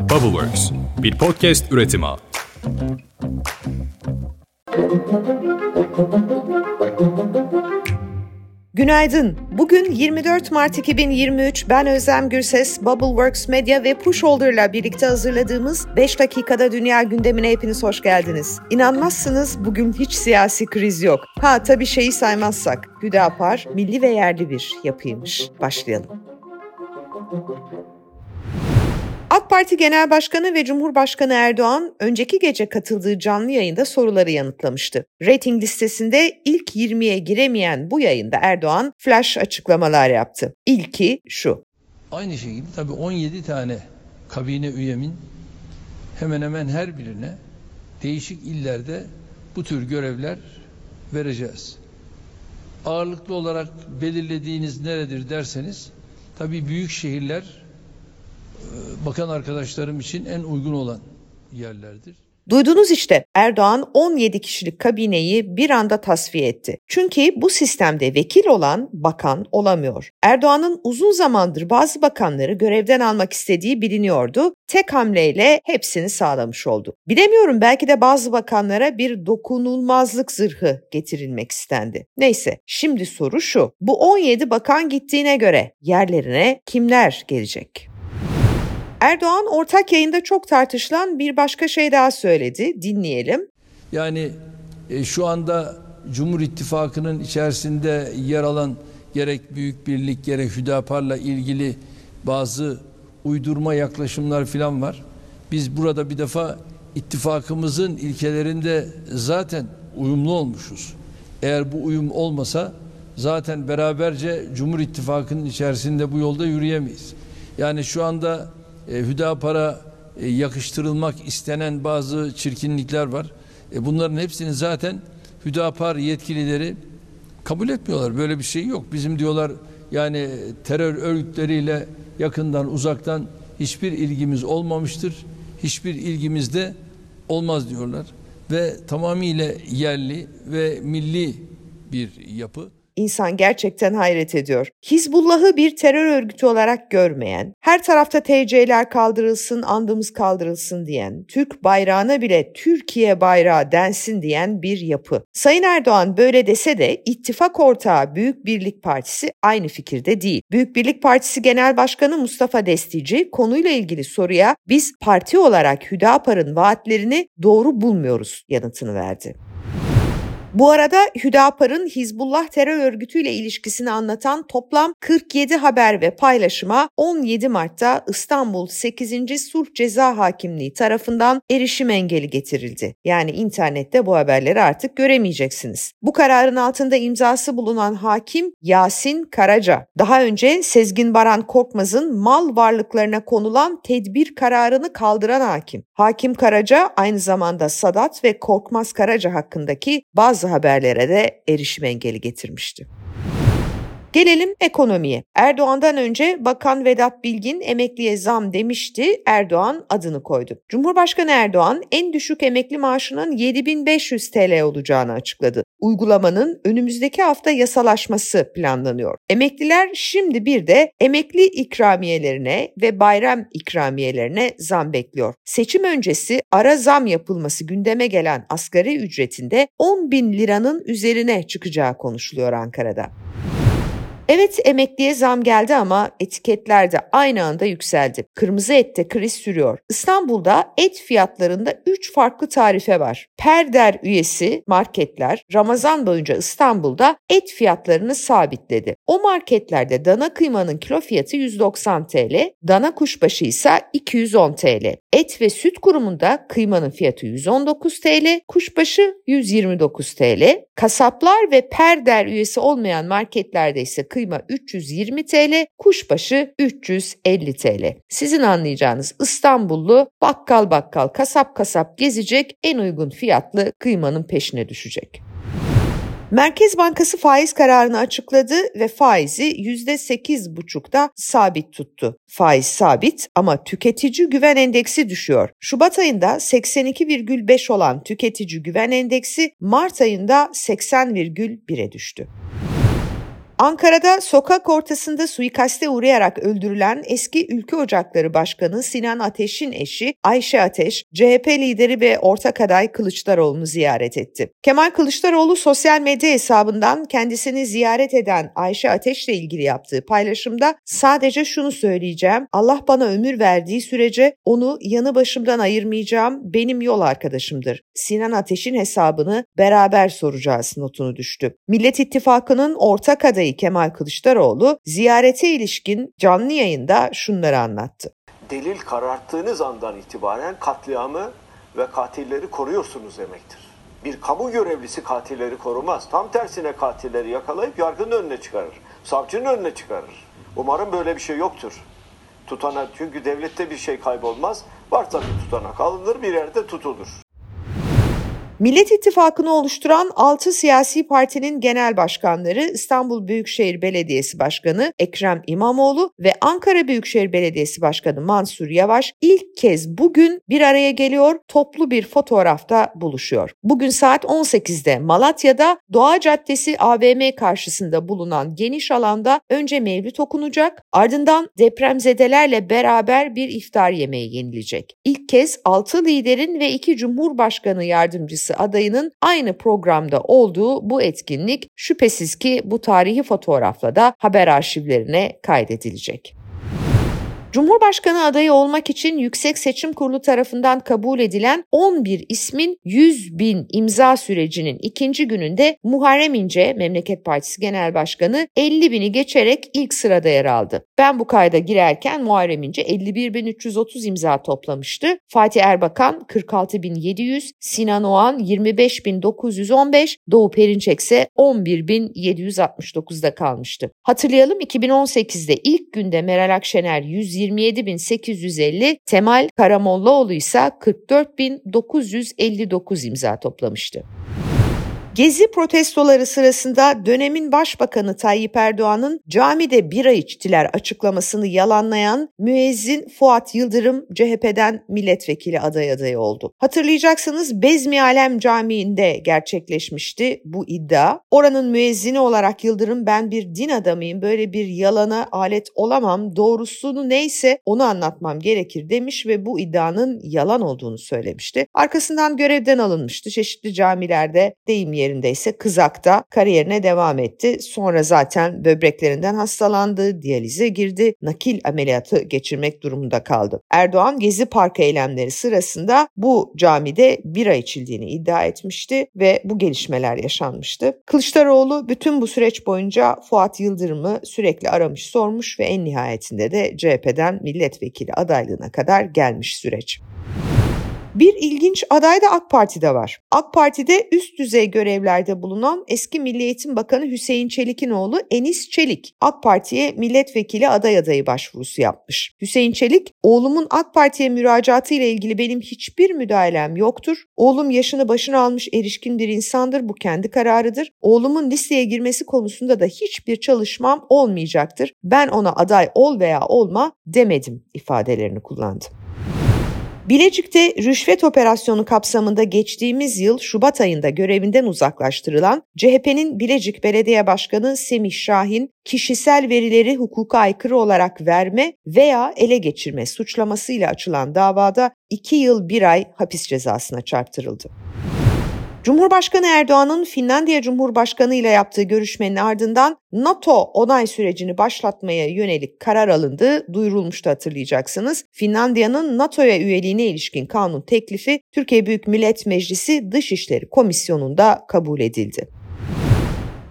Bubbleworks, bir podcast üretimi. Günaydın. Bugün 24 Mart 2023. Ben Özlem Gürses, Bubbleworks Media ve Pushholder'la birlikte hazırladığımız 5 dakikada dünya gündemine hepiniz hoş geldiniz. İnanmazsınız bugün hiç siyasi kriz yok. Ha tabii şeyi saymazsak. Hüdapar milli ve yerli bir yapıymış. Başlayalım. AK Parti Genel Başkanı ve Cumhurbaşkanı Erdoğan önceki gece katıldığı canlı yayında soruları yanıtlamıştı. Rating listesinde ilk 20'ye giremeyen bu yayında Erdoğan flash açıklamalar yaptı. İlki şu. Aynı şekilde tabii 17 tane kabine üyemin hemen hemen her birine değişik illerde bu tür görevler vereceğiz. Ağırlıklı olarak belirlediğiniz neredir derseniz tabii büyük şehirler bakan arkadaşlarım için en uygun olan yerlerdir. Duydunuz işte Erdoğan 17 kişilik kabineyi bir anda tasfiye etti. Çünkü bu sistemde vekil olan bakan olamıyor. Erdoğan'ın uzun zamandır bazı bakanları görevden almak istediği biliniyordu. Tek hamleyle hepsini sağlamış oldu. Bilemiyorum belki de bazı bakanlara bir dokunulmazlık zırhı getirilmek istendi. Neyse şimdi soru şu. Bu 17 bakan gittiğine göre yerlerine kimler gelecek? Erdoğan ortak yayında çok tartışılan bir başka şey daha söyledi. Dinleyelim. Yani e, şu anda Cumhur İttifakı'nın içerisinde yer alan gerek Büyük Birlik gerek Hüdapar'la ilgili bazı uydurma yaklaşımlar falan var. Biz burada bir defa ittifakımızın ilkelerinde zaten uyumlu olmuşuz. Eğer bu uyum olmasa zaten beraberce Cumhur İttifakı'nın içerisinde bu yolda yürüyemeyiz. Yani şu anda e, Hüdapar'a e, yakıştırılmak istenen bazı çirkinlikler var. E, bunların hepsini zaten Hüdapar yetkilileri kabul etmiyorlar. Böyle bir şey yok. Bizim diyorlar yani terör örgütleriyle yakından uzaktan hiçbir ilgimiz olmamıştır. Hiçbir ilgimiz de olmaz diyorlar. Ve tamamıyla yerli ve milli bir yapı. İnsan gerçekten hayret ediyor. Hizbullah'ı bir terör örgütü olarak görmeyen, her tarafta TC'ler kaldırılsın, andımız kaldırılsın diyen, Türk bayrağına bile Türkiye bayrağı densin diyen bir yapı. Sayın Erdoğan böyle dese de ittifak ortağı Büyük Birlik Partisi aynı fikirde değil. Büyük Birlik Partisi Genel Başkanı Mustafa Destici konuyla ilgili soruya biz parti olarak Hüdapar'ın vaatlerini doğru bulmuyoruz yanıtını verdi. Bu arada Hüdapar'ın Hizbullah terör örgütüyle ilişkisini anlatan toplam 47 haber ve paylaşıma 17 Mart'ta İstanbul 8. Sulh Ceza Hakimliği tarafından erişim engeli getirildi. Yani internette bu haberleri artık göremeyeceksiniz. Bu kararın altında imzası bulunan hakim Yasin Karaca. Daha önce Sezgin Baran Korkmaz'ın mal varlıklarına konulan tedbir kararını kaldıran hakim. Hakim Karaca aynı zamanda Sadat ve Korkmaz Karaca hakkındaki bazı bazı haberlere de erişim engeli getirmişti. Gelelim ekonomiye. Erdoğan'dan önce Bakan Vedat Bilgin emekliye zam demişti. Erdoğan adını koydu. Cumhurbaşkanı Erdoğan en düşük emekli maaşının 7500 TL olacağını açıkladı. Uygulamanın önümüzdeki hafta yasalaşması planlanıyor. Emekliler şimdi bir de emekli ikramiyelerine ve bayram ikramiyelerine zam bekliyor. Seçim öncesi ara zam yapılması gündeme gelen asgari ücretinde 10 bin liranın üzerine çıkacağı konuşuluyor Ankara'da. Evet emekliye zam geldi ama etiketler de aynı anda yükseldi. Kırmızı ette kriz sürüyor. İstanbul'da et fiyatlarında 3 farklı tarife var. Perder üyesi marketler Ramazan boyunca İstanbul'da et fiyatlarını sabitledi. O marketlerde dana kıymanın kilo fiyatı 190 TL, dana kuşbaşı ise 210 TL. Et ve süt kurumunda kıymanın fiyatı 119 TL, kuşbaşı 129 TL. Kasaplar ve perder üyesi olmayan marketlerde ise kıyma 320 TL, kuşbaşı 350 TL. Sizin anlayacağınız İstanbullu bakkal bakkal kasap kasap gezecek en uygun fiyatlı kıymanın peşine düşecek. Merkez Bankası faiz kararını açıkladı ve faizi %8,5'da sabit tuttu. Faiz sabit ama tüketici güven endeksi düşüyor. Şubat ayında 82,5 olan tüketici güven endeksi Mart ayında 80,1'e düştü. Ankara'da sokak ortasında suikaste uğrayarak öldürülen eski Ülke Ocakları Başkanı Sinan Ateş'in eşi Ayşe Ateş, CHP lideri ve ortak aday Kılıçdaroğlu'nu ziyaret etti. Kemal Kılıçdaroğlu sosyal medya hesabından kendisini ziyaret eden Ayşe Ateş'le ilgili yaptığı paylaşımda sadece şunu söyleyeceğim. Allah bana ömür verdiği sürece onu yanı başımdan ayırmayacağım. Benim yol arkadaşımdır. Sinan Ateş'in hesabını beraber soracağız notunu düştü. Millet İttifakı'nın ortak adayı Kemal Kılıçdaroğlu ziyarete ilişkin canlı yayında şunları anlattı. Delil kararttığınız andan itibaren katliamı ve katilleri koruyorsunuz demektir. Bir kamu görevlisi katilleri korumaz. Tam tersine katilleri yakalayıp yargının önüne çıkarır. Savcının önüne çıkarır. Umarım böyle bir şey yoktur. Tutana çünkü devlette bir şey kaybolmaz. Varsa bir tutanak alınır bir yerde tutulur. Millet İttifakı'nı oluşturan 6 siyasi partinin genel başkanları İstanbul Büyükşehir Belediyesi Başkanı Ekrem İmamoğlu ve Ankara Büyükşehir Belediyesi Başkanı Mansur Yavaş ilk kez bugün bir araya geliyor, toplu bir fotoğrafta buluşuyor. Bugün saat 18'de Malatya'da Doğa Caddesi AVM karşısında bulunan geniş alanda önce mevlüt okunacak, ardından depremzedelerle beraber bir iftar yemeği yenilecek. İlk kez 6 liderin ve 2 Cumhurbaşkanı yardımcısı Partisi adayının aynı programda olduğu bu etkinlik şüphesiz ki bu tarihi fotoğrafla da haber arşivlerine kaydedilecek. Cumhurbaşkanı adayı olmak için Yüksek Seçim Kurulu tarafından kabul edilen 11 ismin 100 bin imza sürecinin ikinci gününde Muharrem İnce, Memleket Partisi Genel Başkanı 50 bini geçerek ilk sırada yer aldı. Ben bu kayda girerken Muharrem İnce 51.330 imza toplamıştı. Fatih Erbakan 46.700, Sinan Oğan 25.915, Doğu Perinçek ise 11.769'da kalmıştı. Hatırlayalım 2018'de ilk günde Meral Akşener 100 127.850, Temal Karamollaoğlu ise 44.959 imza toplamıştı. Gezi protestoları sırasında dönemin Başbakanı Tayyip Erdoğan'ın camide bira içtiler açıklamasını yalanlayan müezzin Fuat Yıldırım CHP'den milletvekili aday adayı oldu. Hatırlayacaksınız Bezmi Alem Camii'nde gerçekleşmişti bu iddia. Oranın müezzini olarak Yıldırım ben bir din adamıyım böyle bir yalana alet olamam doğrusunu neyse onu anlatmam gerekir demiş ve bu iddianın yalan olduğunu söylemişti. Arkasından görevden alınmıştı. Çeşitli camilerde deyim yerindeyse Kızak'ta kariyerine devam etti. Sonra zaten böbreklerinden hastalandı, diyalize girdi, nakil ameliyatı geçirmek durumunda kaldı. Erdoğan Gezi Parkı eylemleri sırasında bu camide bira içildiğini iddia etmişti ve bu gelişmeler yaşanmıştı. Kılıçdaroğlu bütün bu süreç boyunca Fuat Yıldırım'ı sürekli aramış sormuş ve en nihayetinde de CHP'den milletvekili adaylığına kadar gelmiş süreç. Bir ilginç aday da AK Parti'de var. AK Parti'de üst düzey görevlerde bulunan eski Milli Eğitim Bakanı Hüseyin Çelik'in oğlu Enis Çelik AK Parti'ye milletvekili aday adayı başvurusu yapmış. Hüseyin Çelik, oğlumun AK Parti'ye müracaatı ile ilgili benim hiçbir müdahalem yoktur. Oğlum yaşını başına almış erişkin bir insandır. Bu kendi kararıdır. Oğlumun listeye girmesi konusunda da hiçbir çalışmam olmayacaktır. Ben ona aday ol veya olma demedim ifadelerini kullandı. Bilecik'te rüşvet operasyonu kapsamında geçtiğimiz yıl Şubat ayında görevinden uzaklaştırılan CHP'nin Bilecik Belediye Başkanı Semih Şahin, kişisel verileri hukuka aykırı olarak verme veya ele geçirme suçlamasıyla açılan davada 2 yıl 1 ay hapis cezasına çarptırıldı. Cumhurbaşkanı Erdoğan'ın Finlandiya Cumhurbaşkanı ile yaptığı görüşmenin ardından NATO onay sürecini başlatmaya yönelik karar alındığı duyurulmuştu hatırlayacaksınız. Finlandiya'nın NATO'ya üyeliğine ilişkin kanun teklifi Türkiye Büyük Millet Meclisi Dışişleri Komisyonu'nda kabul edildi.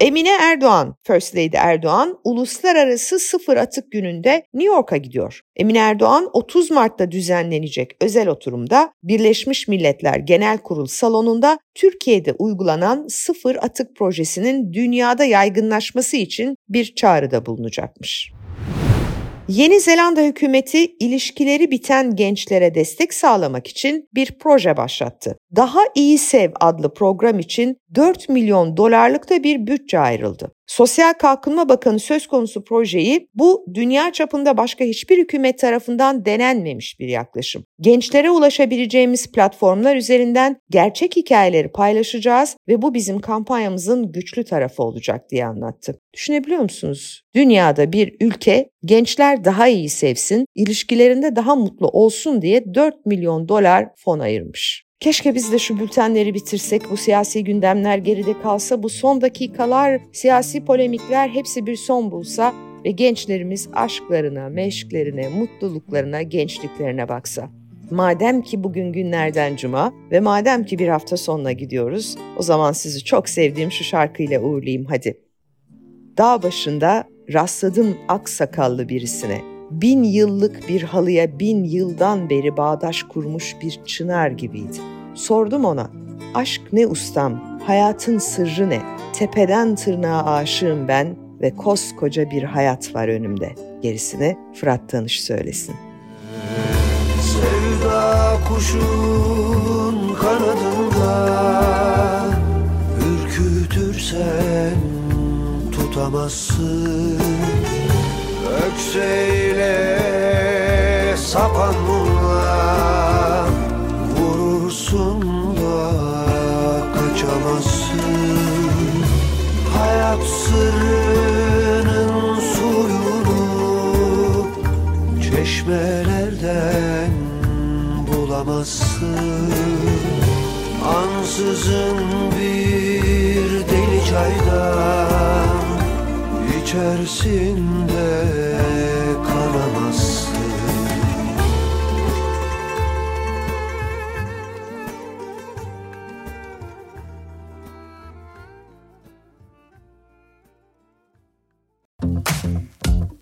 Emine Erdoğan, First Lady Erdoğan, uluslararası sıfır atık gününde New York'a gidiyor. Emine Erdoğan 30 Mart'ta düzenlenecek özel oturumda Birleşmiş Milletler Genel Kurul salonunda Türkiye'de uygulanan sıfır atık projesinin dünyada yaygınlaşması için bir çağrıda bulunacakmış. Yeni Zelanda hükümeti ilişkileri biten gençlere destek sağlamak için bir proje başlattı. Daha İyi Sev adlı program için 4 milyon dolarlık da bir bütçe ayrıldı. Sosyal Kalkınma Bakanı söz konusu projeyi bu dünya çapında başka hiçbir hükümet tarafından denenmemiş bir yaklaşım. Gençlere ulaşabileceğimiz platformlar üzerinden gerçek hikayeleri paylaşacağız ve bu bizim kampanyamızın güçlü tarafı olacak diye anlattı. Düşünebiliyor musunuz? Dünyada bir ülke gençler daha iyi sevsin, ilişkilerinde daha mutlu olsun diye 4 milyon dolar fon ayırmış. Keşke biz de şu bültenleri bitirsek, bu siyasi gündemler geride kalsa, bu son dakikalar, siyasi polemikler hepsi bir son bulsa ve gençlerimiz aşklarına, meşklerine, mutluluklarına, gençliklerine baksa. Madem ki bugün günlerden cuma ve madem ki bir hafta sonuna gidiyoruz, o zaman sizi çok sevdiğim şu şarkıyla uğurlayayım hadi. Dağ başında rastladım ak sakallı birisine bin yıllık bir halıya bin yıldan beri bağdaş kurmuş bir çınar gibiydi. Sordum ona, aşk ne ustam, hayatın sırrı ne? Tepeden tırnağa aşığım ben ve koskoca bir hayat var önümde. Gerisini Fırat Tanış söylesin. Sevda kuşun kanadında Ürkütürsen tutamazsın Ökseyle sapanla Vurursun da kaçamazsın. Hayat sırrının suyunu Çeşmelerden bulamazsın. Ansızın bir deli çaydan içerisinde kalamazsın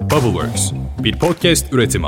Bubbleworks bir podcast üretimi.